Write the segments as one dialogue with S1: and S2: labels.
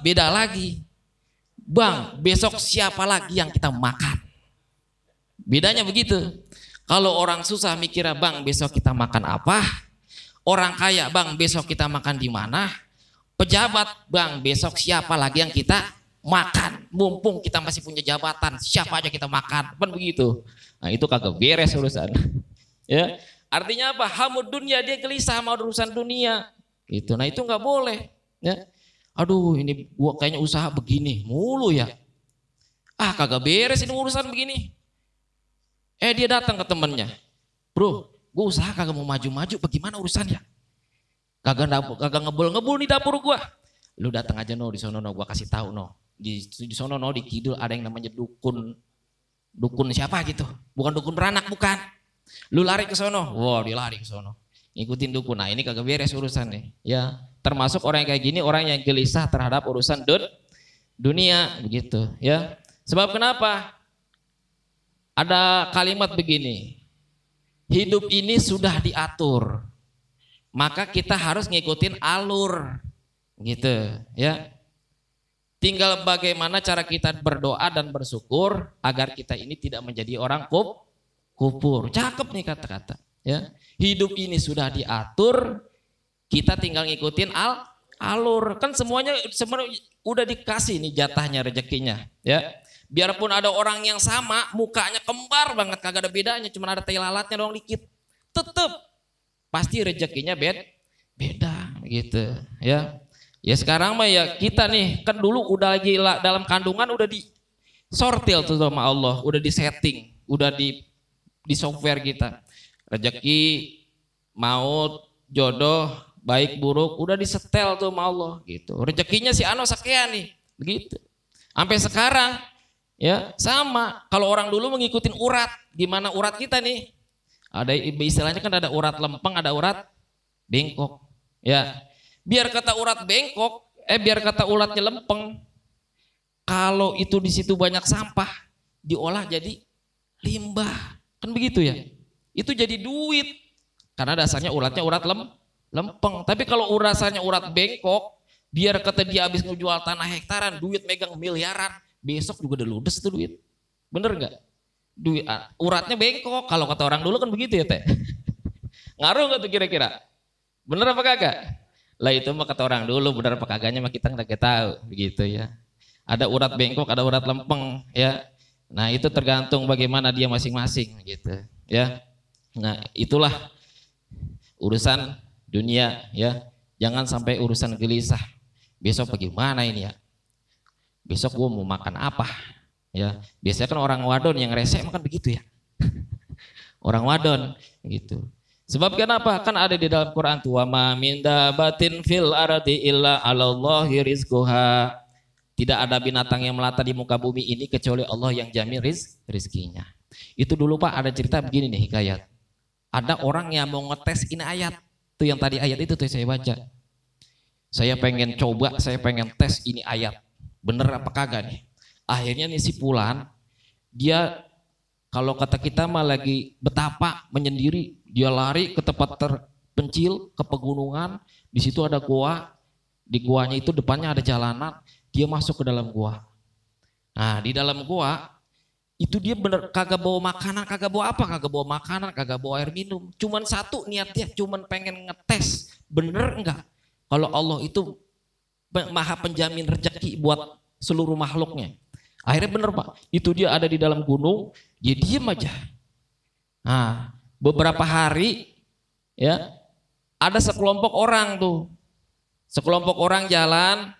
S1: beda lagi. Bang, besok siapa lagi yang kita makan? Bedanya begitu. Kalau orang susah mikirnya, bang besok kita makan apa? Orang kaya, bang besok kita makan di mana? Pejabat, bang besok siapa lagi yang kita makan? Mumpung kita masih punya jabatan, siapa aja kita makan? Kan begitu. Nah itu kagak beres urusan. ya, artinya apa? Hamud dunia dia gelisah sama urusan dunia. Itu, nah itu nggak boleh. Ya, aduh ini gua kayaknya usaha begini mulu ya. Ah kagak beres ini urusan begini. Eh dia datang ke temennya. Bro, gue usaha kagak mau maju-maju bagaimana urusannya? Kagak kagak ngebul-ngebul di dapur gua. Lu datang aja no di sono no gua kasih tahu no. Di di sono no di kidul ada yang namanya dukun dukun siapa gitu. Bukan dukun beranak bukan. Lu lari ke sono. Wow, dia lari ke sono. Ngikutin dukun. Nah, ini kagak beres urusan nih. Ya, termasuk orang yang kayak gini orang yang gelisah terhadap urusan dun, dunia begitu, ya. Sebab kenapa? Ada kalimat begini. Hidup ini sudah diatur. Maka kita harus ngikutin alur. Gitu, ya. Tinggal bagaimana cara kita berdoa dan bersyukur agar kita ini tidak menjadi orang kup, kupur. Cakep nih kata-kata. Ya, hidup ini sudah diatur, kita tinggal ngikutin al alur. Kan semuanya sebenarnya udah dikasih nih jatahnya rezekinya. Ya, Biarpun ada orang yang sama, mukanya kembar banget, kagak ada bedanya, cuma ada tai lalatnya doang dikit. Tetep pasti rezekinya bed beda gitu ya. Ya sekarang mah ya kita nih kan dulu udah lagi dalam kandungan udah di sortil tuh sama Allah, udah di setting, udah di di software kita. Rezeki, maut, jodoh, baik buruk udah disetel tuh sama Allah gitu. Rezekinya si Ano sekian nih, begitu. Sampai sekarang Ya, sama. Kalau orang dulu mengikuti urat, gimana urat kita nih? Ada istilahnya kan ada urat lempeng, ada urat bengkok. Ya. Biar kata urat bengkok, eh biar kata uratnya lempeng. Kalau itu di situ banyak sampah, diolah jadi limbah. Kan begitu ya? Itu jadi duit. Karena dasarnya uratnya urat lem, lempeng. Tapi kalau urasannya urat bengkok, biar kata dia habis ngejual tanah hektaran, duit megang miliaran besok juga udah ludes tuh duit. Bener nggak? Duit ah, uratnya bengkok. Kalau kata orang dulu kan begitu ya teh. Ngaruh nggak tuh kira-kira? Bener apa kagak? Lah itu mah kata orang dulu bener apa kagaknya mah kita nggak tahu begitu ya. Ada urat bengkok, ada urat lempeng ya. Nah itu tergantung bagaimana dia masing-masing gitu ya. Nah itulah urusan dunia ya. Jangan sampai urusan gelisah. Besok bagaimana ini ya? besok gue mau makan apa ya biasanya kan orang wadon yang rese makan begitu ya orang wadon gitu sebab kenapa kan ada di dalam Quran tuh ma minda batin fil ardi illa alallahi rizquha tidak ada binatang yang melata di muka bumi ini kecuali Allah yang jamin riz, rizkinya. Itu dulu Pak ada cerita begini nih hikayat. Ada orang yang mau ngetes ini ayat. Tuh yang tadi ayat itu tuh saya baca. Saya pengen coba, saya pengen tes ini ayat bener apa kagak nih. Akhirnya nih si Pulan, dia kalau kata kita mah lagi betapa menyendiri, dia lari ke tempat terpencil, ke pegunungan, di situ ada gua, di guanya itu depannya ada jalanan, dia masuk ke dalam gua. Nah di dalam gua itu dia bener kagak bawa makanan, kagak bawa apa, kagak bawa makanan, kagak bawa air minum. Cuman satu niatnya, cuman pengen ngetes, bener enggak? Kalau Allah itu maha penjamin rezeki buat seluruh makhluknya. Akhirnya bener pak, itu dia ada di dalam gunung, dia diem aja. Nah, beberapa hari ya ada sekelompok orang tuh, sekelompok orang jalan.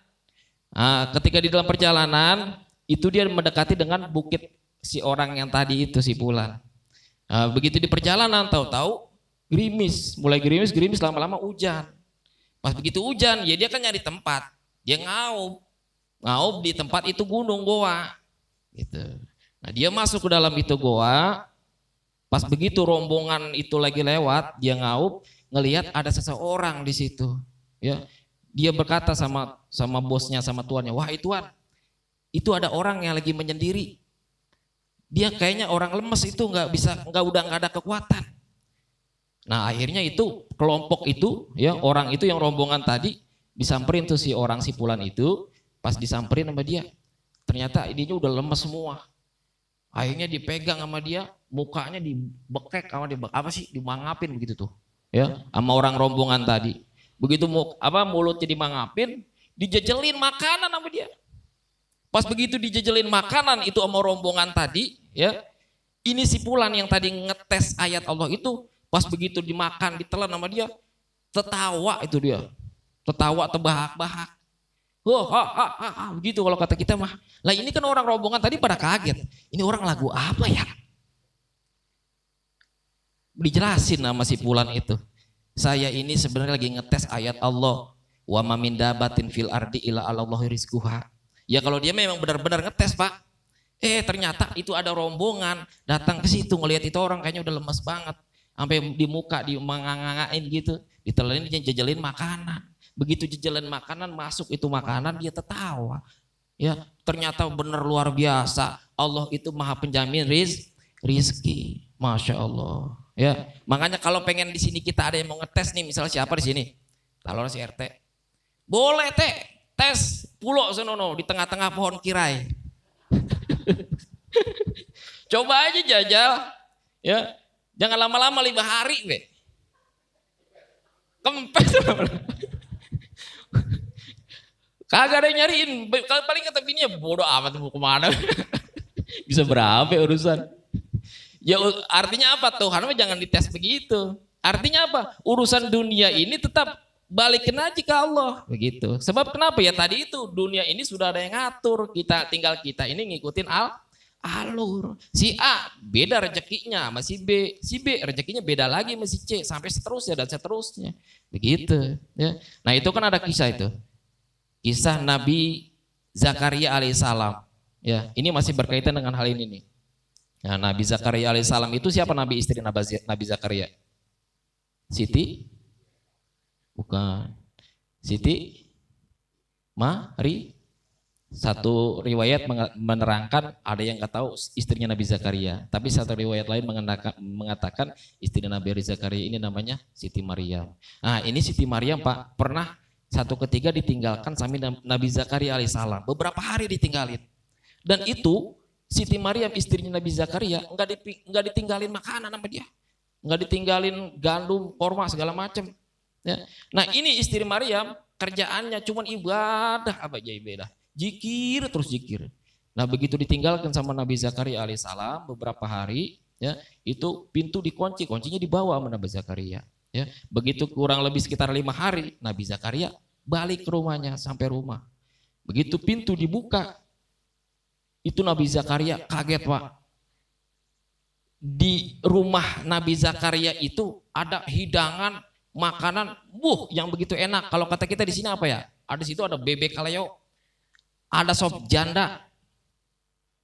S1: Nah, ketika di dalam perjalanan itu dia mendekati dengan bukit si orang yang tadi itu si Pulan. Nah, begitu di perjalanan tahu-tahu gerimis, mulai gerimis gerimis lama-lama hujan. Pas begitu hujan, ya dia kan nyari tempat. Dia ngaup. Ngaup di tempat itu gunung goa. Gitu. Nah dia masuk ke dalam itu goa. Pas begitu rombongan itu lagi lewat, dia ngaup, ngelihat ada seseorang di situ. Ya, dia berkata sama sama bosnya, sama tuannya, wah tuan, itu ada orang yang lagi menyendiri. Dia kayaknya orang lemes itu nggak bisa, nggak udah nggak ada kekuatan. Nah akhirnya itu kelompok itu, ya orang itu yang rombongan tadi disamperin tuh si orang si Pulan itu, Pas disamperin sama dia, ternyata ininya udah lemes semua. Akhirnya dipegang sama dia, mukanya dibekek sama dia apa sih dimangapin begitu tuh. Ya, sama orang rombongan tadi. Begitu mau apa mulutnya dimangapin, dijejelin makanan sama dia. Pas begitu dijejelin makanan itu sama rombongan tadi, ya. Ini si Pulan yang tadi ngetes ayat Allah itu, pas begitu dimakan, ditelan sama dia, tertawa itu dia. Tertawa terbahak-bahak. Oh, ha, ha, ha, ha, begitu kalau kata kita mah. Lah ini kan orang rombongan tadi pada kaget. Ini orang lagu apa ya? Dijelasin nama si Pulan itu. Saya ini sebenarnya lagi ngetes ayat Allah. Wa ma min dabatin fil ardi ila Allah rizquha. Ya kalau dia memang benar-benar ngetes, Pak. Eh ternyata itu ada rombongan datang ke situ ngelihat itu orang kayaknya udah lemas banget. Sampai di muka di mangangain gitu, ditelenin dia jajalin makanan. Begitu jajalin makanan masuk itu makanan dia tertawa. Ya, ternyata benar luar biasa. Allah itu Maha Penjamin riz, rizki. Masya Allah. Ya, makanya kalau pengen di sini kita ada yang mau ngetes nih, misalnya siapa di sini? Kalau si RT. Boleh teh, tes pulau senono di tengah-tengah pohon kirai. Coba aja jajal, ya. Jangan lama-lama lima hari, be. Kempes. Kagak ada yang nyariin. Paling kata bininya bodoh amat mau ke mana. Bisa berapa urusan. Ya artinya apa? Tuhan jangan dites begitu. Artinya apa? Urusan dunia ini tetap balikin aja ke Allah begitu. Sebab kenapa ya tadi itu dunia ini sudah ada yang ngatur. Kita tinggal kita ini ngikutin al alur. Si A beda rezekinya sama si B. Si B rezekinya beda lagi sama si C sampai seterusnya dan seterusnya. Begitu ya. Nah, itu kan ada kisah itu. Kisah Nabi Zakaria alaihissalam. Ya, ini masih berkaitan dengan hal ini nih. Nah, Nabi Zakaria alaihissalam itu siapa Nabi istri Nabi Zakaria? Siti? Bukan. Siti? Mari? Satu riwayat menerangkan ada yang nggak tahu istrinya Nabi Zakaria, tapi satu riwayat lain mengatakan istri Nabi Zakaria ini namanya Siti Maryam. Nah ini Siti Maryam Pak pernah satu ketiga ditinggalkan sami Nabi Zakaria alaihissalam beberapa hari ditinggalin dan itu Siti Maryam istrinya Nabi Zakaria nggak di, nggak ditinggalin makanan sama dia, nggak ditinggalin gandum, korma segala macam. Ya. Nah ini istri Maryam kerjaannya cuma ibadah apa aja ibadah, jikir terus jikir. Nah begitu ditinggalkan sama Nabi Zakaria alaihissalam beberapa hari, ya itu pintu dikunci, kuncinya dibawa sama Nabi Zakaria. Ya begitu kurang lebih sekitar lima hari, Nabi Zakaria balik ke rumahnya sampai rumah. Begitu pintu dibuka, itu Nabi Zakaria kaget Pak. Di rumah Nabi Zakaria itu ada hidangan makanan, buh yang begitu enak. Kalau kata kita di sini apa ya? Ada situ ada bebek kaleo, ada sop janda.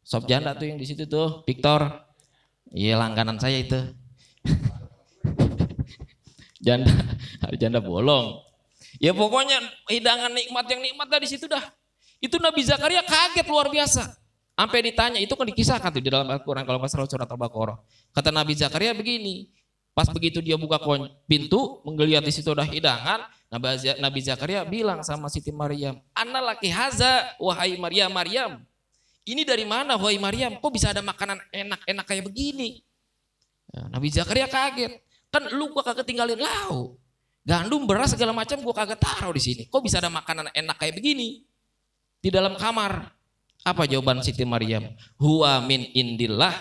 S1: Sop janda tuh yang di situ tuh, Victor. Iya langganan saya itu. janda, janda bolong. Ya pokoknya hidangan nikmat yang nikmat dari situ dah. Itu Nabi Zakaria kaget luar biasa. Sampai ditanya, itu kan dikisahkan tuh di dalam Al-Quran kalau nggak salah surat Al-Baqarah. Kata Nabi Zakaria begini, pas begitu dia buka pintu, menggeliat di situ ada hidangan, Nabi Zakaria bilang sama Siti Maryam, Ana laki haza, wahai Maryam, Maryam. Ini dari mana, wahai Maryam? Kok bisa ada makanan enak-enak kayak begini? Ya, Nabi Zakaria kaget. Kan lu gua kagak tinggalin lau. Gandum, beras, segala macam gua kagak taruh di sini. Kok bisa ada makanan enak kayak begini? Di dalam kamar. Apa jawaban Siti Maryam? Huwa min indillah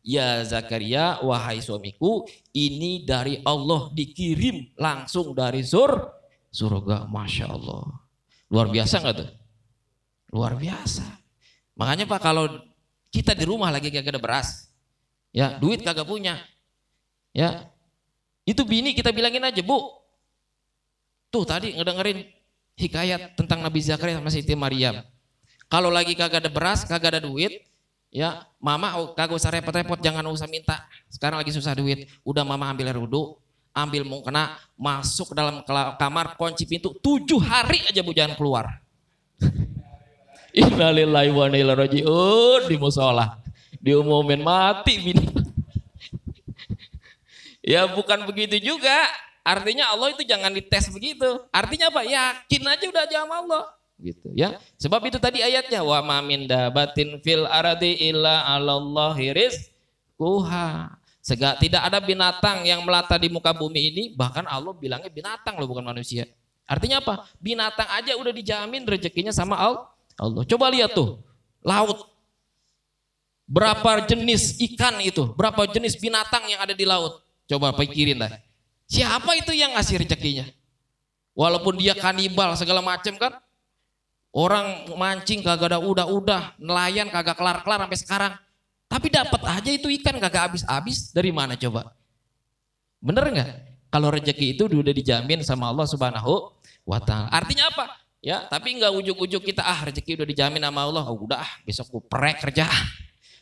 S1: ya Zakaria wahai suamiku ini dari Allah dikirim langsung dari sur surga Masya Allah. Luar biasa nggak tuh? Luar biasa. Makanya Pak kalau kita di rumah lagi kagak ada beras, ya duit kagak punya, ya itu bini kita bilangin aja bu, tuh tadi ngedengerin hikayat tentang Nabi Zakaria sama Siti Maryam. Kalau lagi kagak ada beras, kagak ada duit, ya mama kagak usah repot-repot, jangan usah minta. Sekarang lagi susah duit, udah mama ambil air wudhu, ambil mau kena, masuk dalam kamar, kunci pintu, tujuh hari aja bu jangan keluar. Innalillahi wa inna rajiun di musola. Diumumin mati bini. ya bukan begitu juga. Artinya Allah itu jangan dites begitu. Artinya apa? Yakin aja udah sama Allah. Gitu ya. Sebab itu tadi ayatnya wa ma min dabatin fil ardi illa 'alallahi rizquha. Sega, tidak ada binatang yang melata di muka bumi ini, bahkan Allah bilangnya binatang loh bukan manusia. Artinya apa? Binatang aja udah dijamin rezekinya sama Allah. Coba lihat tuh, laut. Berapa jenis ikan itu? Berapa jenis binatang yang ada di laut? Coba pikirin dah. Siapa itu yang ngasih rezekinya? Walaupun dia kanibal segala macam kan. Orang mancing kagak ada udah-udah, nelayan kagak kelar-kelar sampai sekarang. Tapi dapat aja itu ikan kagak habis-habis. Dari mana coba? Bener nggak? Kalau rezeki itu udah dijamin sama Allah Subhanahu wa taala. Artinya apa? Ya, tapi nggak ujuk-ujuk kita ah rezeki udah dijamin sama Allah. Oh, udah ah, besok gue prek kerja.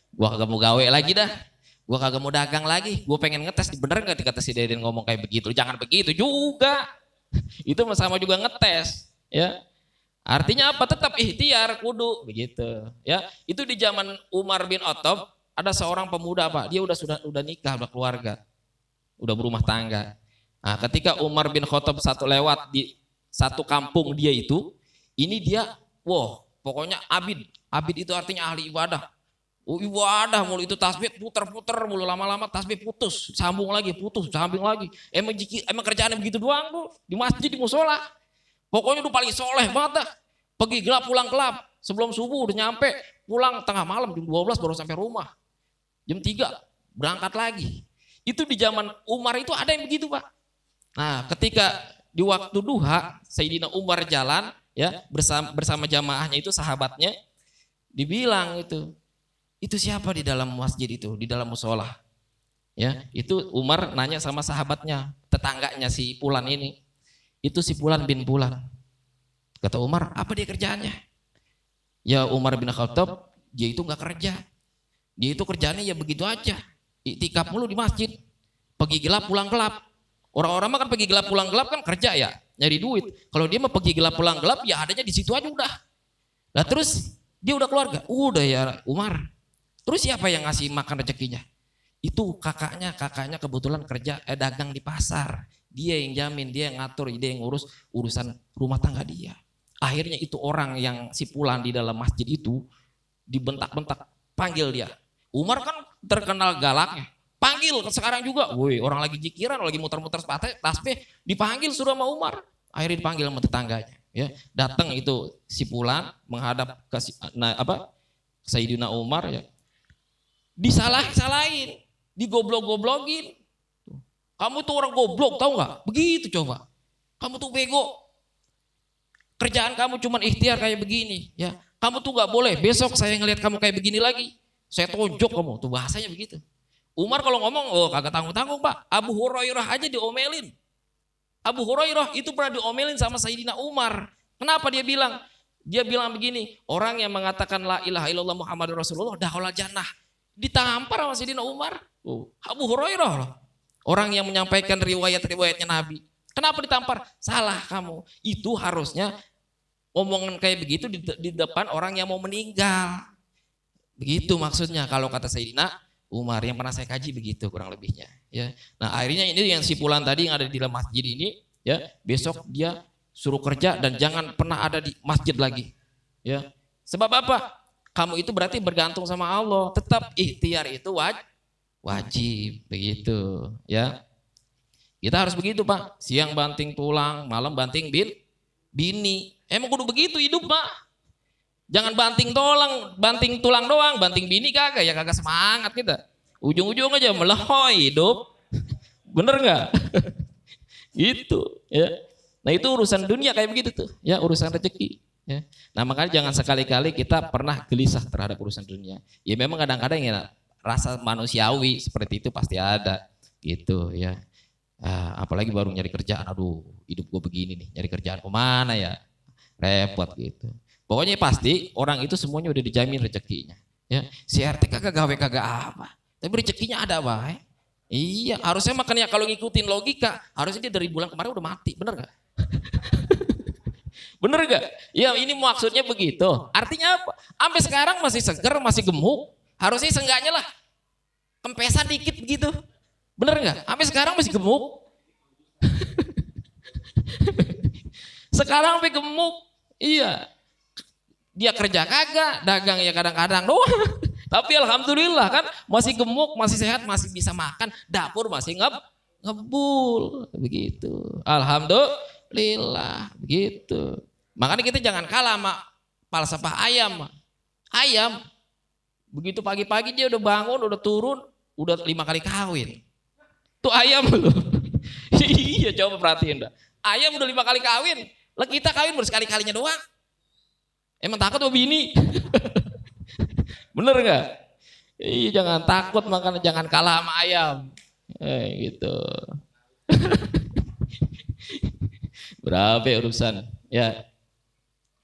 S1: Gua kagak mau gawe lagi dah. Gua kagak mau dagang lagi. Gue pengen ngetes bener nggak dikata si Deden ngomong kayak begitu. Jangan begitu juga. Itu sama juga ngetes, ya. Artinya apa? Tetap ikhtiar kudu begitu. Ya, itu di zaman Umar bin Khattab ada seorang pemuda apa? Dia udah sudah udah nikah, udah keluarga, udah berumah tangga. Nah, ketika Umar bin Khattab satu lewat di satu kampung dia itu, ini dia, wow, pokoknya abid. Abid itu artinya ahli ibadah. Oh, ibadah mulu itu tasbih puter-puter mulu lama-lama tasbih putus, sambung lagi, putus, sambung lagi. Emang emang kerjaannya begitu doang tuh di masjid di musola. Pokoknya udah paling soleh banget dah. Pergi gelap pulang gelap. Sebelum subuh udah nyampe. Pulang tengah malam jam 12 baru sampai rumah. Jam 3 berangkat lagi. Itu di zaman Umar itu ada yang begitu pak. Nah ketika di waktu duha Sayyidina Umar jalan ya bersama, bersama jamaahnya itu sahabatnya dibilang itu itu siapa di dalam masjid itu di dalam musola ya itu Umar nanya sama sahabatnya tetangganya si Pulan ini itu si Pulan bin Pulan. Kata Umar, apa dia kerjaannya? Ya Umar bin Khattab, dia itu nggak kerja. Dia itu kerjanya ya begitu aja. Iktikaf mulu di masjid. Pergi gelap pulang gelap. Orang-orang mah kan pergi gelap pulang gelap kan kerja ya, nyari duit. Kalau dia mah pergi gelap pulang gelap ya adanya di situ aja udah. Nah terus dia udah keluarga, udah ya Umar. Terus siapa yang ngasih makan rezekinya? Itu kakaknya, kakaknya kebetulan kerja eh, dagang di pasar. Dia yang jamin, dia yang ngatur, dia yang ngurus urusan rumah tangga dia. Akhirnya itu orang yang si pulang di dalam masjid itu dibentak-bentak, panggil dia. Umar kan terkenal galaknya. Panggil sekarang juga. Woi, orang lagi jikiran, lagi muter-muter tasbih, dipanggil suruh sama Umar. Akhirnya dipanggil sama tetangganya. Ya, datang itu si pulang menghadap ke si, nah, apa Sayyidina Umar ya. Disalah-salahin, digoblok-goblokin. Kamu tuh orang goblok tahu nggak? Begitu coba. Kamu tuh bego. Kerjaan kamu cuma ikhtiar kayak begini, ya. Kamu tuh nggak boleh. Besok saya ngelihat kamu kayak begini lagi, saya tonjok kamu. Tuh bahasanya begitu. Umar kalau ngomong, oh kagak tanggung-tanggung pak. Abu Hurairah aja diomelin. Abu Hurairah itu pernah diomelin sama Sayyidina Umar. Kenapa dia bilang? Dia bilang begini, orang yang mengatakan la ilaha illallah Muhammad Rasulullah daholah jannah. Ditampar sama Sayyidina Umar. Oh, Abu Hurairah loh. Orang yang menyampaikan riwayat-riwayatnya Nabi. Kenapa ditampar? Salah kamu. Itu harusnya omongan kayak begitu di, di depan orang yang mau meninggal. Begitu maksudnya kalau kata Sayyidina Umar yang pernah saya kaji begitu kurang lebihnya. Ya. Nah akhirnya ini yang si pulang tadi yang ada di dalam masjid ini, ya besok dia suruh kerja dan jangan pernah ada di masjid lagi. Ya. Sebab apa? Kamu itu berarti bergantung sama Allah. Tetap ikhtiar itu wajib wajib begitu ya kita harus begitu pak siang banting tulang malam banting bin bini emang kudu begitu hidup pak. Jangan banting tulang banting tulang doang banting bini kagak ya kagak semangat kita. Ujung-ujung aja melehoy hidup. Bener nggak? Itu ya. Nah itu urusan dunia kayak begitu tuh ya urusan rezeki ya. Nah makanya jangan sekali-kali kita pernah gelisah terhadap urusan dunia. Ya memang kadang-kadang ya rasa manusiawi seperti itu pasti ada gitu ya. Ah, apalagi baru nyari kerjaan, aduh hidup gue begini nih, nyari kerjaan ke mana ya, repot gitu. Pokoknya pasti orang itu semuanya udah dijamin rezekinya. Ya, si RT kagak gawe kagak apa, tapi rezekinya ada apa? Iya, harusnya makanya kalau ngikutin logika, harusnya dia dari bulan kemarin udah mati, bener gak? bener gak? Ya ini maksudnya begitu. Artinya apa? Sampai sekarang masih seger, masih gemuk, Harusnya seenggaknya lah kempesan dikit begitu. Bener nggak? Sampai sekarang masih gemuk. sekarang sampai gemuk. Iya. Dia kerja kagak, dagang ya kadang-kadang doang. Tapi alhamdulillah kan masih gemuk, masih sehat, masih bisa makan, dapur masih ngep ngebul begitu. Alhamdulillah begitu. Makanya kita jangan kalah sama falsafah ayam. Ayam begitu pagi-pagi dia udah bangun, udah turun, udah lima kali kawin. Tuh ayam loh. iya coba perhatiin dah. Ayam udah lima kali kawin. Lah kita kawin baru sekali-kalinya doang. Emang takut sama bini? Bener nggak? Iya jangan takut makanya jangan kalah sama ayam. Eh gitu. Berapa ya urusan? Ya.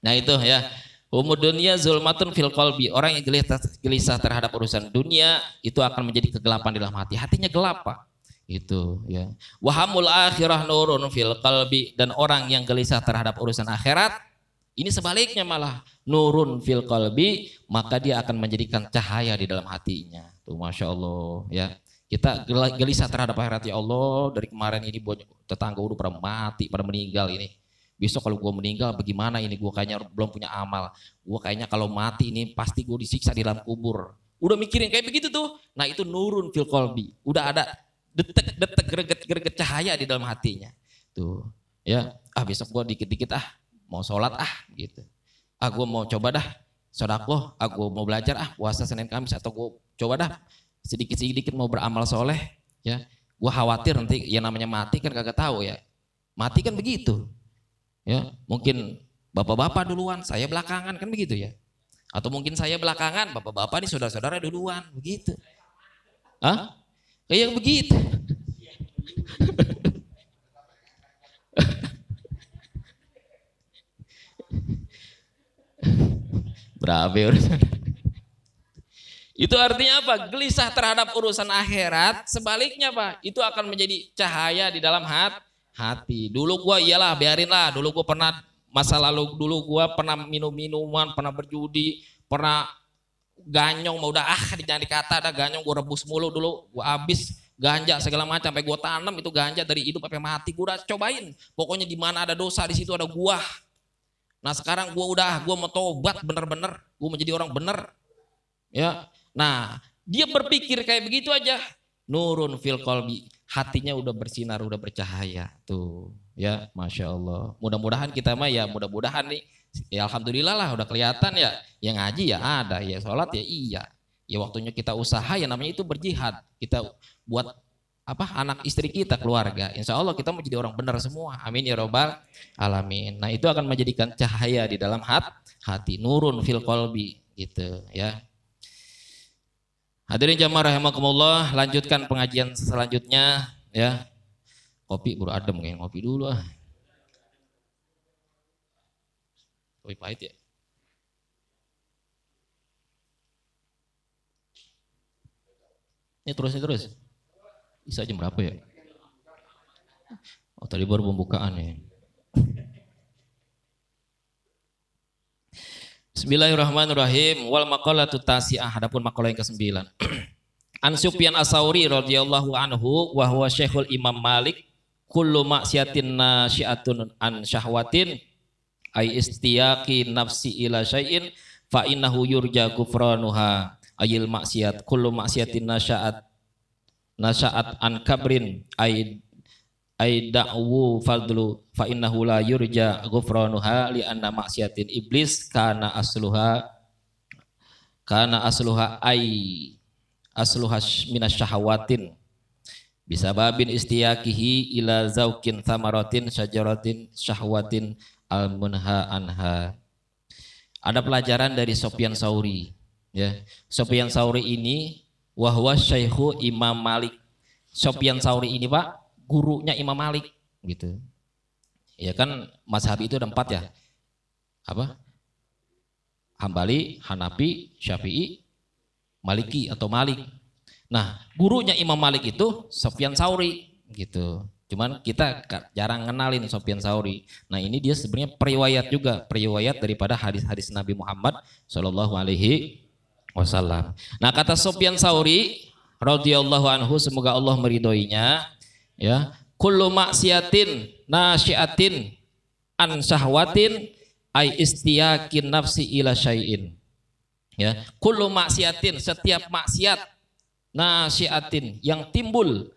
S1: Nah itu ya. Umur dunia zulmatun fil kolbi. Orang yang gelisah, gelisah terhadap urusan dunia itu akan menjadi kegelapan di dalam hati. Hatinya gelap pak. Itu ya. Wahamul akhirah nurun fil kalbi. Dan orang yang gelisah terhadap urusan akhirat ini sebaliknya malah nurun fil kalbi maka dia akan menjadikan cahaya di dalam hatinya. Tuh masya Allah ya. Kita gelisah terhadap akhirat ya Allah dari kemarin ini buat tetangga udah pernah mati, pada meninggal ini. Besok kalau gue meninggal bagaimana ini gue kayaknya belum punya amal. Gue kayaknya kalau mati ini pasti gue disiksa di dalam kubur. Udah mikirin kayak begitu tuh. Nah itu nurun fil kolbi. Udah ada detek-detek greget-greget cahaya di dalam hatinya. Tuh ya ah besok gue dikit-dikit ah mau sholat ah gitu. Ah gue mau coba dah sodako, ah gue mau belajar ah puasa Senin Kamis atau gue coba dah sedikit-sedikit mau beramal soleh ya. Gue khawatir nanti yang namanya mati kan kagak tahu ya. Mati kan begitu. Ya, mungkin bapak-bapak duluan, saya belakangan kan begitu ya. Atau mungkin saya belakangan, bapak-bapak ini saudara-saudara duluan, begitu. Hah? Kayak begitu. Berapa ya urusan? Itu artinya apa? Gelisah terhadap urusan akhirat, sebaliknya Pak, itu akan menjadi cahaya di dalam hat, hati. Dulu gua iyalah biarinlah, dulu gua pernah masa lalu dulu gua pernah minum minuman, pernah berjudi, pernah ganyong mau udah ah jangan dikata ada ganyong gua rebus mulu dulu, gua habis ganja segala macam sampai gua tanam itu ganja dari hidup sampai mati gua udah cobain. Pokoknya di mana ada dosa di situ ada gua Nah sekarang gue udah, gue mau tobat bener-bener, gue menjadi orang bener. Ya, nah dia berpikir kayak begitu aja. Nurun fil kolbi, hatinya udah bersinar, udah bercahaya. Tuh, ya, masya Allah. Mudah-mudahan kita mah ya, mudah-mudahan nih. Ya alhamdulillah lah, udah kelihatan ya. Yang ngaji ya ada, ya sholat ya iya. Ya waktunya kita usaha ya namanya itu berjihad. Kita buat apa anak istri kita keluarga insya Allah kita menjadi orang benar semua amin ya robbal alamin nah itu akan menjadikan cahaya di dalam hat, hati nurun fil kolbi gitu ya hadirin jamaah rahimakumullah lanjutkan pengajian selanjutnya ya kopi bro adem kayak ngopi dulu ah kopi pahit ya ini terus ini terus bisa jam berapa ya? Oh tadi baru pembukaan ya. Bismillahirrahmanirrahim. Wal maqalatu tasi'ah. Adapun makalah yang ke-9. An Sufyan Asauri radhiyallahu anhu wa huwa Syekhul Imam Malik kullu maksiatin nasyiatun an syahwatin ay istiyaqi nafsi ila syai'in fa innahu yurja gufranuha ayil maksiat kullu maksiatin nasya'at. Nasaat an kabrin ay ay da'wu fadlu fa innahu la yurja ghufranuha li anna maksiatin. Iblis kana asluha kana asluha ay asluha minas syahawatin. Bisa babin istiyakihi ila zaukin thamaratin syajaratin syahwatin al munha anha ada pelajaran dari Sofyan Sauri ya Sofyan Sauri ini wahwa syaihu Imam Malik. Sofyan Sauri ini Pak, gurunya Imam Malik gitu. Ya kan mazhab itu ada empat ya. Apa? Hambali, Hanafi, Syafi'i, Maliki atau Malik. Nah, gurunya Imam Malik itu Sofyan Sauri gitu. Cuman kita jarang kenalin Sofyan Sauri. Nah ini dia sebenarnya periwayat juga, periwayat daripada hadis-hadis Nabi Muhammad Shallallahu Alaihi wasallam. Nah kata Sofyan Sauri radhiyallahu anhu semoga Allah meridhoinya ya kullu maksiatin nasyiatin an syahwatin ai istiyakin nafsi ila syai'in. Ya, kullu maksiatin setiap maksiat nasiatin yang timbul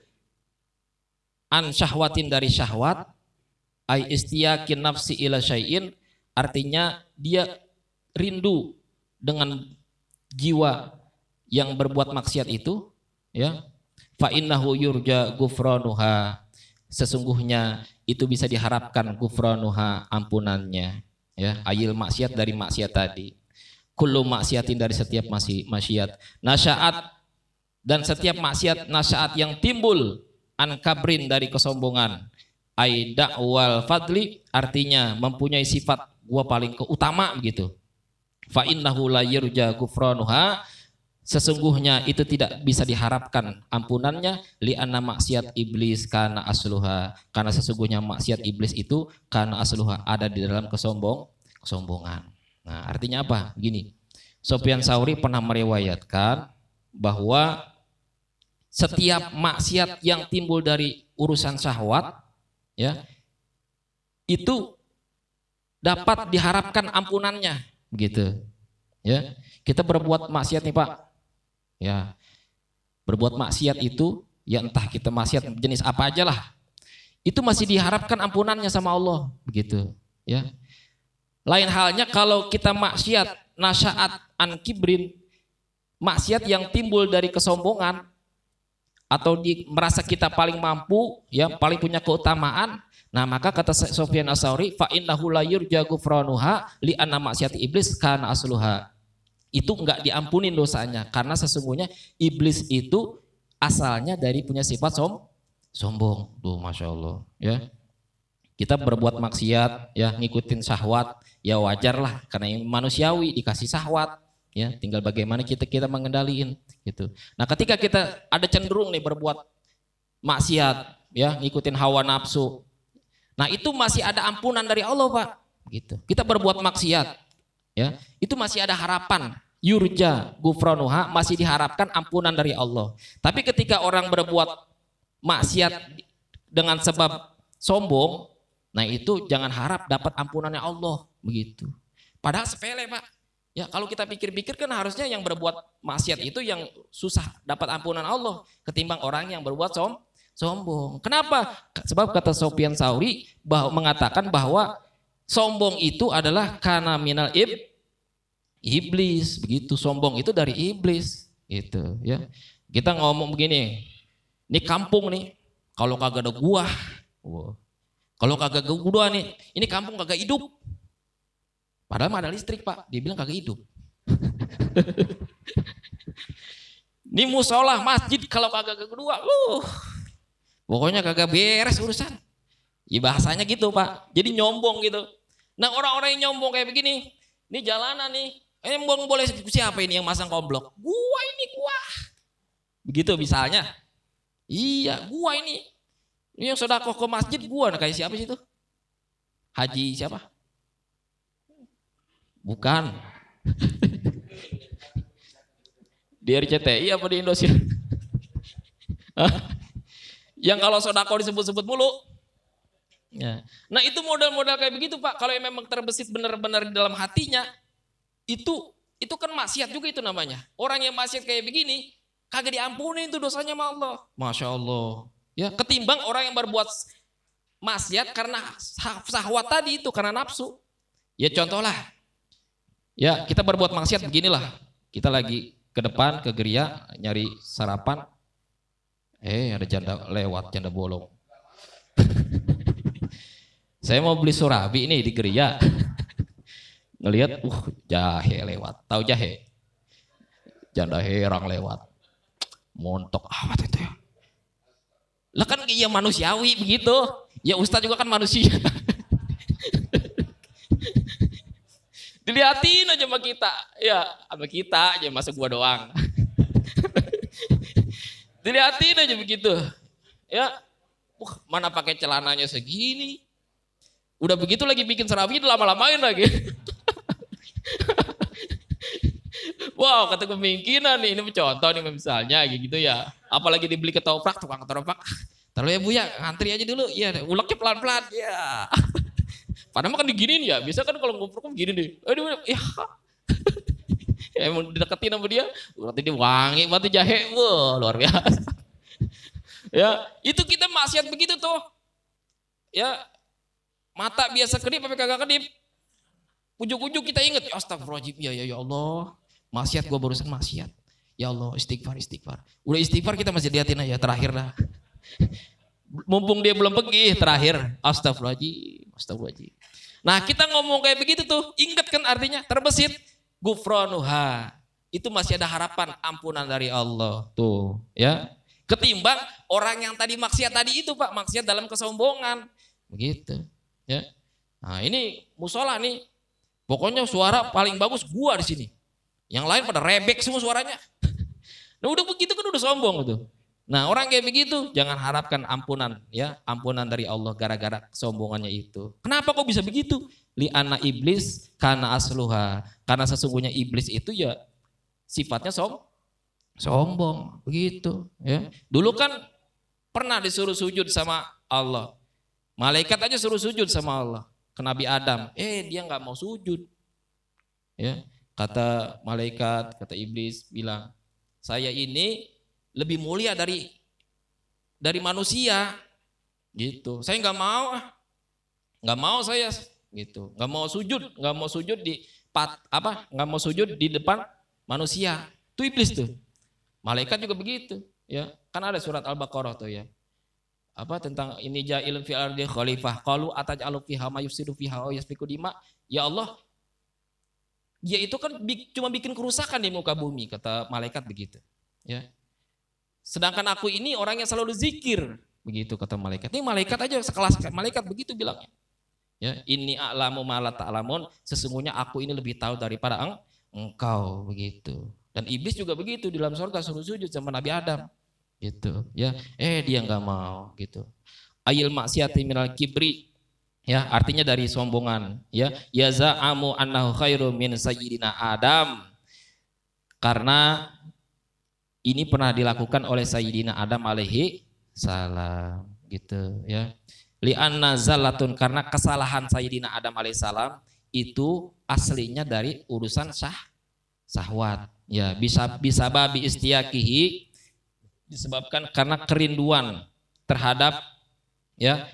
S1: an syahwatin dari syahwat ai istiyakin nafsi ila syai'in artinya dia rindu dengan jiwa yang berbuat maksiat itu ya. Fa innahu yurja gufranuha sesungguhnya itu bisa diharapkan gufranuha ampunannya ya. Ayil maksiat dari maksiat tadi. Kullu maksiatin dari setiap maksiat. Nasyaat dan setiap maksiat nasyaat yang timbul an kabrin dari kesombongan ai wal fadli artinya mempunyai sifat gua paling keutama begitu fa innahu la yurja gufranuha sesungguhnya itu tidak bisa diharapkan ampunannya li anna maksiat iblis karena asluha karena sesungguhnya maksiat iblis itu karena asluha ada di dalam kesombong kesombongan. Nah, artinya apa? Gini. Sofyan Sauri pernah meriwayatkan bahwa setiap maksiat yang timbul dari urusan syahwat ya itu dapat diharapkan ampunannya begitu ya kita berbuat maksiat nih Pak. Ya berbuat maksiat itu ya entah kita maksiat jenis apa aja lah. Itu masih diharapkan ampunannya sama Allah begitu ya. Lain halnya kalau kita maksiat nasyaat an kibrin, maksiat yang timbul dari kesombongan atau di, merasa kita paling mampu, ya paling punya keutamaan, nah maka kata Sofyan Asauri, fa innahu la yurja gufranuha li anna maksiat iblis kana asluha. Itu enggak diampunin dosanya karena sesungguhnya iblis itu asalnya dari punya sifat som sombong. Tuh Masya Allah. Ya. Kita berbuat maksiat, ya ngikutin syahwat, ya wajar lah karena manusiawi dikasih syahwat, ya tinggal bagaimana kita kita mengendalikan gitu. Nah ketika kita ada cenderung nih berbuat maksiat, ya ngikutin hawa nafsu, nah itu masih ada ampunan dari Allah pak, gitu. Kita berbuat maksiat, ya itu masih ada harapan yurja gufranuha masih diharapkan ampunan dari Allah. Tapi ketika orang berbuat maksiat dengan sebab sombong, Nah itu jangan harap dapat ampunannya Allah begitu. Padahal sepele pak. Ya kalau kita pikir-pikir kan harusnya yang berbuat maksiat itu yang susah dapat ampunan Allah ketimbang orang yang berbuat som sombong. Kenapa? Sebab kata Sofian Sauri bahwa mengatakan bahwa sombong itu adalah karena minal ib iblis begitu. Sombong itu dari iblis itu ya. Kita ngomong begini, ini kampung nih, kalau kagak ada gua, kalau kagak gua nih, ini kampung kagak hidup. Padahal ada listrik pak, dia bilang kagak hidup. ini musola, masjid kalau kagak kedua, uh, pokoknya kagak beres urusan. Ya bahasanya gitu pak, jadi nyombong gitu. Nah orang-orang yang nyombong kayak begini, ini jalanan nih, eh boleh siapa ini yang masang komblok? Gua ini gua. Begitu misalnya. Iya, gua ini. Ini yang sodakoh ke masjid gua nah kayak siapa sih itu? Haji siapa? Bukan. di RCTI apa di Indonesia? yang kalau sodako disebut-sebut mulu. Ya. Nah itu modal-modal kayak begitu Pak. Kalau yang memang terbesit benar-benar di dalam hatinya, itu itu kan maksiat juga itu namanya. Orang yang maksiat kayak begini, kagak diampuni itu dosanya sama Allah. Masya Allah. Ya, ketimbang orang yang berbuat maksiat karena sahwat tadi itu karena nafsu. Ya contohlah. Ya, kita berbuat maksiat beginilah. Kita lagi ke depan ke geria nyari sarapan. Eh, ada janda lewat, janda bolong. Saya mau beli surabi ini di geria. Ngelihat, uh, jahe lewat. Tahu jahe? Janda herang lewat. Montok amat itu ya. Lah kan iya manusiawi begitu. Ya Ustadz juga kan manusia. Dilihatin aja sama kita. Ya sama kita aja masa gua doang. Dilihatin aja begitu. Ya, uh, mana pakai celananya segini. Udah begitu lagi bikin serabi lama-lamain lagi. wow, kata kemungkinan nih, ini contoh nih misalnya gitu ya. Apalagi dibeli ketoprak, tukang ketoprak. Terlalu ya Bu ya, ngantri aja dulu. Iya, uleknya pelan-pelan. Ya. Padahal kan diginin ya. Biasa kan kalau ngobrol kan gini deh. Aduh, ya. Emang dideketin sama dia, berarti dia wangi batu jahe, wah luar biasa. ya, itu kita maksiat begitu tuh. Ya, mata biasa kedip tapi kagak kedip. Ujuk-ujuk kita ingat, astagfirullahaladzim, ya ya ya Allah. Maksiat gue barusan maksiat. Ya Allah, istighfar, istighfar. Udah istighfar kita masih liatin aja, terakhir dah. Mumpung dia belum pergi, terakhir. Astagfirullahaladzim, astagfirullahaladzim. Nah kita ngomong kayak begitu tuh, ingat kan artinya terbesit gufronuha. Itu masih ada harapan ampunan dari Allah. Tuh, ya. Ketimbang orang yang tadi maksiat tadi itu, Pak, maksiat dalam kesombongan. Begitu, ya. Nah, ini musola nih. Pokoknya suara paling bagus gua di sini. Yang lain pada rebek semua suaranya. Nah, udah begitu kan udah sombong tuh. Nah, orang kayak begitu jangan harapkan ampunan ya, ampunan dari Allah gara-gara kesombongannya itu. Kenapa kok bisa begitu? Li anak iblis karena asluha. Karena sesungguhnya iblis itu ya sifatnya som sombong begitu ya. Dulu kan pernah disuruh sujud sama Allah. Malaikat aja suruh sujud sama Allah ke Nabi Adam. Eh dia nggak mau sujud. Ya, kata malaikat, kata iblis bilang, "Saya ini lebih mulia dari dari manusia. Gitu. Saya nggak mau ah. Nggak mau saya gitu. Nggak mau sujud nggak mau sujud di pat apa? Nggak mau sujud di depan manusia. Itu iblis tuh. Malaikat juga begitu ya. Kan ada surat al-baqarah tuh ya. Apa tentang ini ja'ilun fi ardi khalifah. Qalu ataj'alu fiha ma yufsidu fiha wa yasfiku dima. Ya Allah dia itu kan cuma bikin kerusakan di muka bumi kata malaikat begitu ya Sedangkan aku ini orang yang selalu zikir. Begitu kata malaikat. Ini malaikat aja sekelas malaikat begitu bilangnya. Ya, ini a'lamu malat ta'lamun, sesungguhnya aku ini lebih tahu daripada eng, engkau begitu. Dan iblis juga begitu di dalam surga suruh sujud sama Nabi Adam. Gitu, ya. Eh dia nggak mau gitu. Ayil maksiati minal kibri ya artinya dari sombongan ya ya za'amu annahu khairu min sayyidina Adam karena ini pernah dilakukan oleh Sayyidina Adam alaihi salam gitu ya. Li'anna zalatun karena kesalahan Sayyidina Adam alaihissalam itu aslinya dari urusan sah sahwat ya bisa bisa babi istiakihi disebabkan karena kerinduan terhadap ya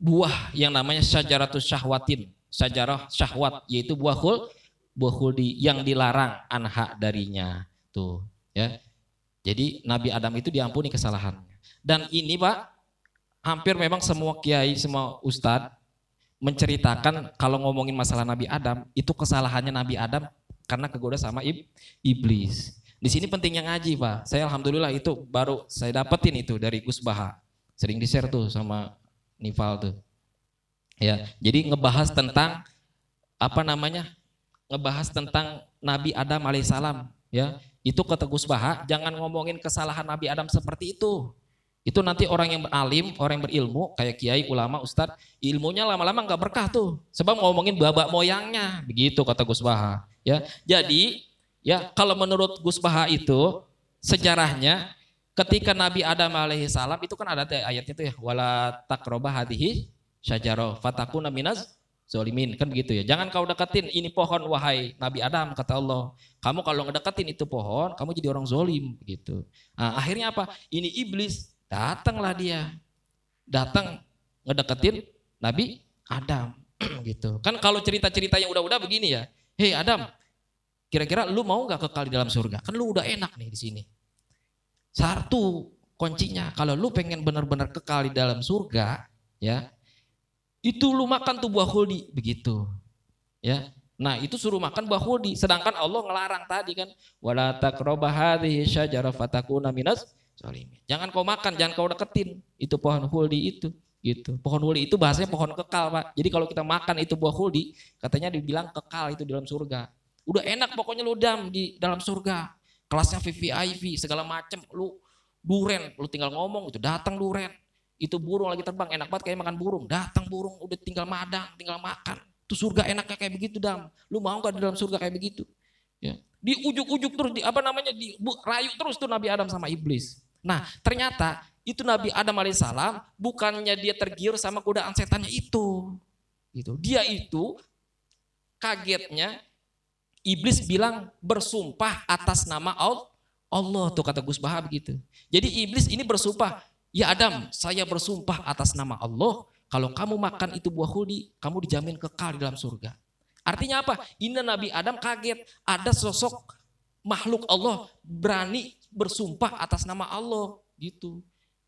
S1: buah yang namanya syajaratus syahwatin syajarah syahwat yaitu buah khul buah khuldi yang dilarang anha darinya tuh ya jadi Nabi Adam itu diampuni kesalahannya. Dan ini Pak, hampir memang semua kiai, semua ustadz menceritakan kalau ngomongin masalah Nabi Adam, itu kesalahannya Nabi Adam karena kegoda sama iblis. Di sini pentingnya ngaji Pak. Saya Alhamdulillah itu baru saya dapetin itu dari Gus Baha. Sering di-share tuh sama Nival tuh. Ya, jadi ngebahas tentang apa namanya? Ngebahas tentang Nabi Adam alaihissalam ya itu kata Gus Baha, jangan ngomongin kesalahan Nabi Adam seperti itu. Itu nanti orang yang alim, orang yang berilmu, kayak kiai, ulama, ustadz, ilmunya lama-lama nggak berkah tuh. Sebab ngomongin babak moyangnya, begitu kata Gus Baha. Ya, jadi ya kalau menurut Gus Baha itu sejarahnya ketika Nabi Adam alaihi salam itu kan ada ayatnya itu ya, wala takroba hadihi syajaro fatakuna minaz zolimin kan begitu ya. Jangan kau deketin ini pohon wahai Nabi Adam kata Allah. Kamu kalau ngedeketin itu pohon, kamu jadi orang zolim begitu. Nah, akhirnya apa? Ini iblis datanglah dia, datang ngedeketin Nabi Adam gitu. Kan kalau cerita-cerita yang udah-udah begini ya. Hei Adam, kira-kira lu mau nggak kekal di dalam surga? Kan lu udah enak nih di sini. Satu kuncinya kalau lu pengen benar-benar kekal di dalam surga, ya itu lu makan tuh buah khuldi begitu. Ya. Nah, itu suruh makan buah khuldi, sedangkan Allah ngelarang tadi kan, wala taqrabu hadhihi syajarah fatakuna minas zalimin. Jangan kau makan, jangan kau deketin itu pohon khuldi itu gitu. Pohon khuldi itu bahasanya pohon kekal, Pak. Jadi kalau kita makan itu buah khuldi, katanya dibilang kekal itu di dalam surga. Udah enak pokoknya lu dam di dalam surga. Kelasnya VVIP segala macem lu duren, lu tinggal ngomong itu datang duren itu burung lagi terbang enak banget kayak makan burung. Datang burung udah tinggal madang tinggal makan. Itu surga enaknya kayak begitu dam. Lu mau gak di dalam surga kayak begitu? Ya. Di ujuk-ujuk terus di apa namanya di rayu terus tuh Nabi Adam sama iblis. Nah ternyata itu Nabi Adam alaihissalam bukannya dia tergiur sama godaan setannya itu. Gitu. Dia itu kagetnya iblis bilang bersumpah atas nama Allah tuh kata Gus Baha begitu. Jadi iblis ini bersumpah, ya Adam, saya bersumpah atas nama Allah, kalau kamu makan itu buah hudi, kamu dijamin kekal di dalam surga. Artinya apa? Ini Nabi Adam kaget, ada sosok makhluk Allah berani bersumpah atas nama Allah gitu.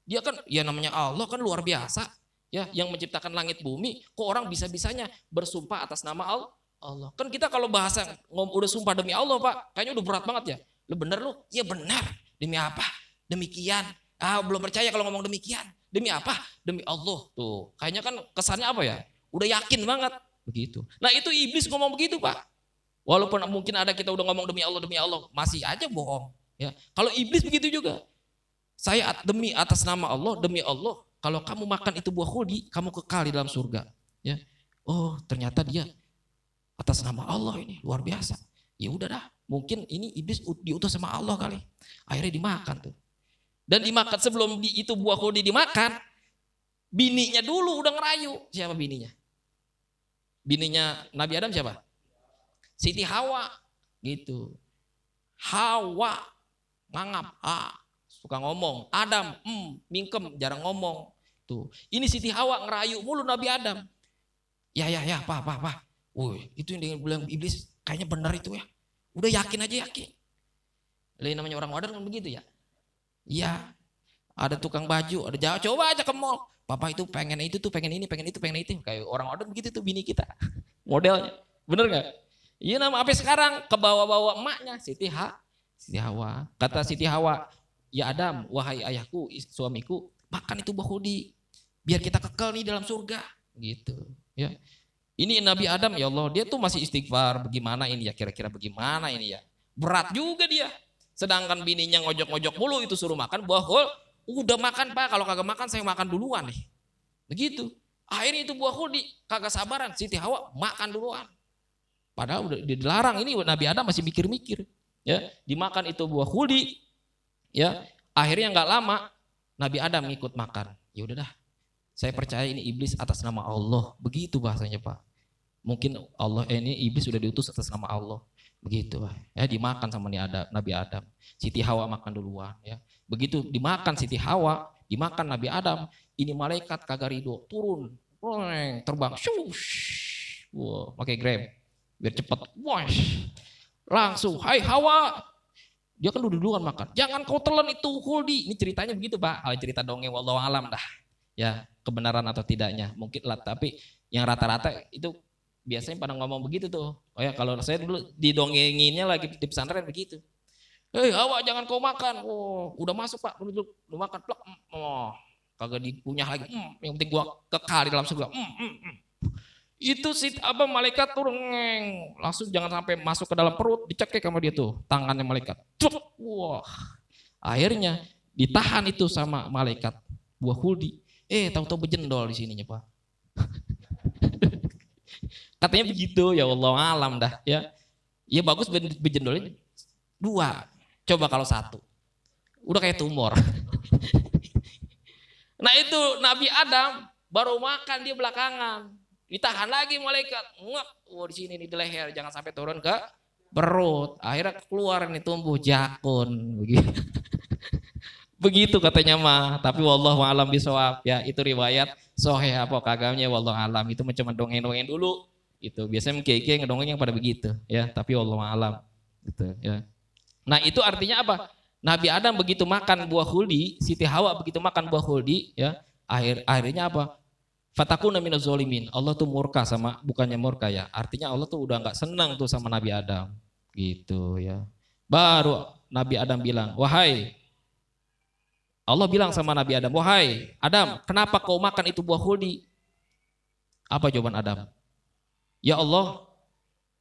S1: Dia kan ya namanya Allah kan luar biasa ya yang menciptakan langit bumi kok orang bisa-bisanya bersumpah atas nama Allah. Kan kita kalau bahasa ngom udah sumpah demi Allah, Pak, kayaknya udah berat banget ya. Lu bener lu? Ya benar. Demi apa? Demikian. Ah, belum percaya kalau ngomong demikian. Demi apa? Demi Allah. Tuh, kayaknya kan kesannya apa ya? Udah yakin banget begitu. Nah, itu iblis ngomong begitu, Pak. Walaupun mungkin ada kita udah ngomong demi Allah, demi Allah, masih aja bohong. Ya, kalau iblis begitu juga. Saya demi atas nama Allah, demi Allah, kalau kamu makan itu buah khuldi, kamu kekal di dalam surga. Ya. Oh, ternyata dia atas nama Allah ini luar biasa. Ya udah dah, mungkin ini iblis diutus sama Allah kali. Akhirnya dimakan tuh. Dan dimakan sebelum di, itu buah khuldi dimakan, bininya dulu udah ngerayu. Siapa bininya? Bininya Nabi Adam siapa? Siti Hawa gitu. Hawa mangap, ah, suka ngomong. Adam, hmm, mingkem, jarang ngomong. Tuh, ini Siti Hawa ngerayu mulu Nabi Adam. Ya, ya, ya, apa, apa, apa. Woi, itu yang dengan bilang iblis, kayaknya benar itu ya. Udah yakin aja yakin. Lain namanya orang modern kan begitu ya. Iya, ada tukang baju, ada jauh, coba aja ke mall. Papa itu pengen itu tuh, pengen ini, pengen itu, pengen itu. Kayak orang modern begitu tuh bini kita. Modelnya. Bener gak? Iya nama apa sekarang ke bawah-bawah emaknya Siti Ha Siti Hawa. Kata Siti Hawa, ya Adam, wahai ayahku, suamiku, makan itu bahudi. Biar kita kekal nih dalam surga. Gitu. Ya. Ini Nabi Adam ya Allah, dia tuh masih istighfar. Bagaimana ini ya, kira-kira bagaimana ini ya. Berat juga dia. Sedangkan bininya ngojok-ngojok mulu itu suruh makan buah. Udah makan pak, kalau kagak makan saya makan duluan nih. Begitu. Akhirnya itu buah di kagak sabaran. Siti Hawa makan duluan. Padahal udah dilarang ini Nabi Adam masih mikir-mikir ya dimakan itu buah huli ya akhirnya nggak lama Nabi Adam ngikut makan ya udah dah saya percaya ini iblis atas nama Allah begitu bahasanya pak mungkin Allah eh, ini iblis sudah diutus atas nama Allah begitu ya dimakan sama Nabi Adam Siti Hawa makan duluan ya begitu dimakan Siti Hawa dimakan Nabi Adam ini malaikat kagak ridho turun terbang shush wow pakai grab biar cepat wah Langsung, hai Hawa. Dia kan duduk-dudukan makan. Jangan kau telan itu Huldi. Ini ceritanya begitu Pak. Kalau cerita dongeng wallahu alam dah. Ya, kebenaran atau tidaknya. Mungkin lah, tapi yang rata-rata itu biasanya pada ngomong begitu tuh. Oh ya, kalau saya dulu didongenginnya lagi di pesantren begitu. Hei Hawa jangan kau makan. Oh, udah masuk Pak, duduk, lu makan. Plak. Oh, kagak dikunyah lagi. Hmm, yang penting gua kekal di dalam surga. Hmm, hmm, hmm itu si apa malaikat turun langsung jangan sampai masuk ke dalam perut dicekik sama dia tuh tangannya malaikat Cuk, wah akhirnya ditahan itu sama malaikat buah huldi eh tahu-tahu bejendol di sininya pak katanya begitu ya Allah alam dah ya ya bagus bejendolnya dua coba kalau satu udah kayak tumor nah itu Nabi Adam baru makan dia belakangan Ditahan lagi malaikat. Ngek. Oh di sini nih di leher. Jangan sampai turun ke perut. Akhirnya keluar nih tumbuh jakun. Begitu. Begitu katanya mah. Tapi wallahu alam bisawab. Ya itu riwayat sohe apa kagamnya wallahu alam. Itu macam dongeng-dongeng dulu. Itu biasanya mkeke ngedongeng yang pada begitu. Ya tapi wallahu alam. Gitu ya. Nah itu artinya apa? Nabi Adam begitu makan buah huldi, Siti Hawa begitu makan buah huldi, ya akhir akhirnya apa? Fatakuna minaz zolimin. Allah tuh murka sama bukannya murka ya. Artinya Allah tuh udah nggak senang tuh sama Nabi Adam. Gitu ya. Baru Nabi Adam bilang, "Wahai Allah bilang sama Nabi Adam, "Wahai Adam, kenapa kau makan itu buah huldi?" Apa jawaban Adam? "Ya Allah,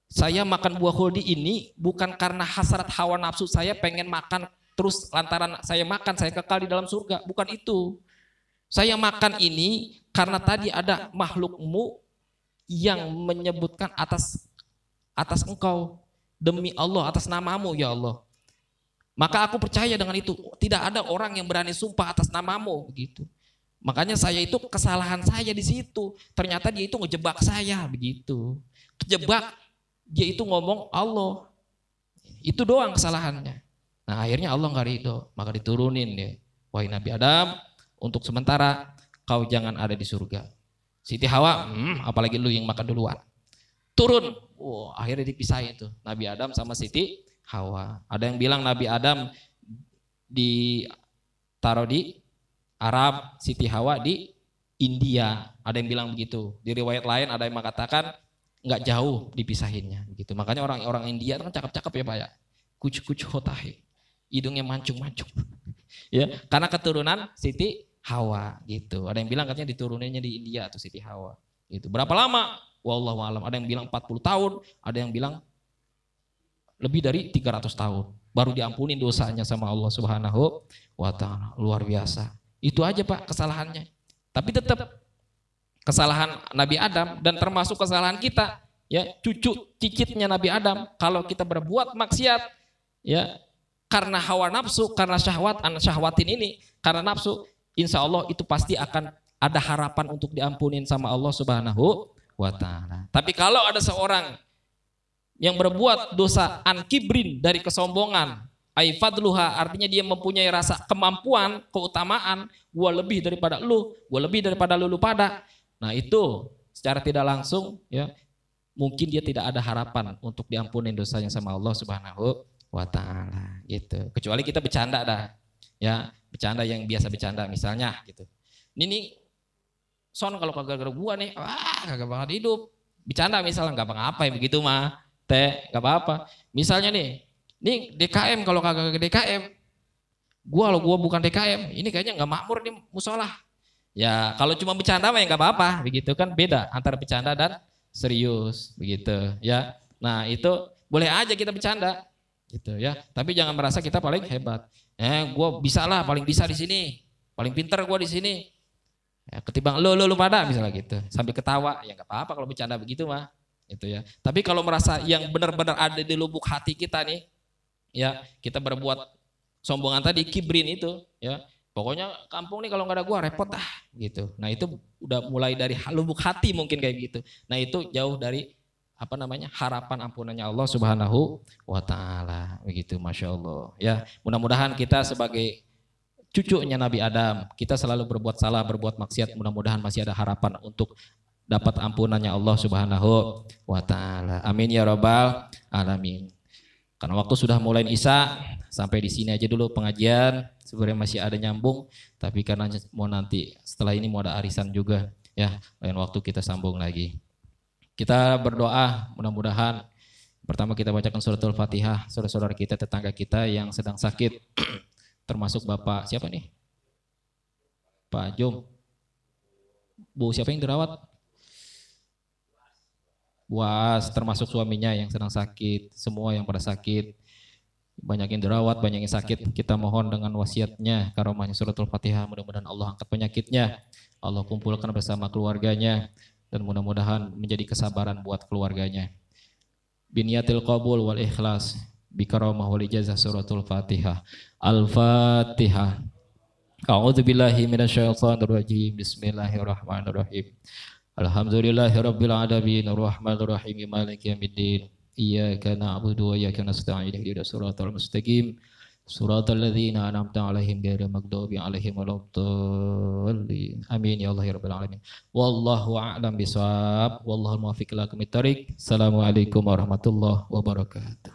S1: saya makan buah huldi ini bukan karena hasrat hawa nafsu saya pengen makan terus lantaran saya makan saya kekal di dalam surga, bukan itu. Saya makan ini karena tadi ada makhlukmu yang menyebutkan atas atas engkau demi Allah atas namamu ya Allah. Maka aku percaya dengan itu tidak ada orang yang berani sumpah atas namamu begitu. Makanya saya itu kesalahan saya di situ. Ternyata dia itu ngejebak saya begitu. Kejebak dia itu ngomong Allah. Itu doang kesalahannya. Nah akhirnya Allah nggak ridho, maka diturunin dia. Wahai Nabi Adam, untuk sementara kau jangan ada di surga. Siti Hawa, hmm, apalagi lu yang makan duluan. Turun, wow, akhirnya dipisahin itu Nabi Adam sama Siti Hawa. Ada yang bilang Nabi Adam ditaruh di Arab, Siti Hawa di India. Ada yang bilang begitu. Di riwayat lain ada yang mengatakan nggak jauh dipisahinnya gitu. Makanya orang-orang India kan cakep-cakep ya Pak ya. Kucu-kucu hotahe. Hidungnya mancung-mancung. ya, karena keturunan Siti Hawa gitu. Ada yang bilang katanya dituruninnya di India atau Siti Hawa. Gitu. Berapa lama? Wallahu alam. Ada yang bilang 40 tahun, ada yang bilang lebih dari 300 tahun. Baru diampunin dosanya sama Allah Subhanahu wa taala. Luar biasa. Itu aja Pak kesalahannya. Tapi tetap kesalahan Nabi Adam dan termasuk kesalahan kita ya cucu cicitnya Nabi Adam kalau kita berbuat maksiat ya karena hawa nafsu karena syahwat anak syahwatin ini karena nafsu insya Allah itu pasti akan ada harapan untuk diampunin sama Allah Subhanahu wa taala. Tapi kalau ada seorang yang berbuat dosa an kibrin dari kesombongan Ai fadluha artinya dia mempunyai rasa kemampuan, keutamaan, gua lebih daripada lu, gua lebih daripada lu, lu pada. Nah, itu secara tidak langsung ya mungkin dia tidak ada harapan untuk diampuni dosanya sama Allah Subhanahu wa taala gitu. Kecuali kita bercanda dah. Ya, bercanda yang biasa bercanda misalnya gitu. Ini nih son kalau kagak gara gua nih, wah kagak banget hidup. Bercanda misalnya nggak apa-apa ya begitu mah. Teh, nggak apa-apa. Misalnya nih, ini DKM kalau kagak ke DKM. Gua lo gua bukan DKM. Ini kayaknya nggak makmur nih musola. Ya kalau cuma bercanda mah ya nggak apa-apa, begitu kan beda antara bercanda dan serius, begitu ya. Nah itu boleh aja kita bercanda, gitu ya. Tapi jangan merasa kita paling hebat. Eh, gue bisa lah, paling bisa di sini, paling pinter gue di sini. Ya, ketimbang lo, lo, lo pada misalnya gitu, sambil ketawa, ya nggak apa-apa kalau bercanda begitu mah, itu ya. Tapi kalau merasa yang benar-benar ada di lubuk hati kita nih, ya kita berbuat sombongan tadi kibrin itu ya. Pokoknya kampung nih kalau nggak ada gua repot ah gitu. Nah itu udah mulai dari lubuk hati mungkin kayak gitu. Nah itu jauh dari apa namanya harapan ampunannya Allah Subhanahu wa taala. Begitu Masya Allah. Ya mudah-mudahan kita sebagai cucunya Nabi Adam kita selalu berbuat salah berbuat maksiat mudah-mudahan masih ada harapan untuk dapat ampunannya Allah Subhanahu wa taala. Amin ya rabbal alamin karena waktu sudah mulai Isya, sampai di sini aja dulu pengajian. Sebenarnya masih ada nyambung, tapi karena mau nanti setelah ini mau ada arisan juga, ya lain waktu kita sambung lagi. Kita berdoa mudah-mudahan pertama kita bacakan suratul Fatihah saudara-saudara kita tetangga kita yang sedang sakit termasuk Bapak siapa nih? Pak Jom. Bu siapa yang dirawat? Buas termasuk suaminya yang sedang sakit, semua yang pada sakit, banyak yang dirawat, banyak yang sakit. Kita mohon dengan wasiatnya, karomahnya suratul fatihah, mudah-mudahan Allah angkat penyakitnya, Allah kumpulkan bersama keluarganya, dan mudah-mudahan menjadi kesabaran buat keluarganya. Biniyatil qabul wal ikhlas, bikaromah wal ijazah suratul fatihah. Al-fatihah. A'udzu billahi. Bismillahirrahmanirrahim. Alhamdulillahi rabbil alamin arrahmanir rahim maliki yaumiddin. Iyyaka na'budu wa iyyaka nasta'in. Ihdinas siratal mustaqim. Siratal ladzina an'amta 'alaihim ghairil maghdubi 'alaihim waladdallin amin. Ya Allah ya rabbal alamin. Wallahu a'lam bisawab. Wallahu muwaffiq ila aqwamit assalamualaikum warahmatullahi wabarakatuh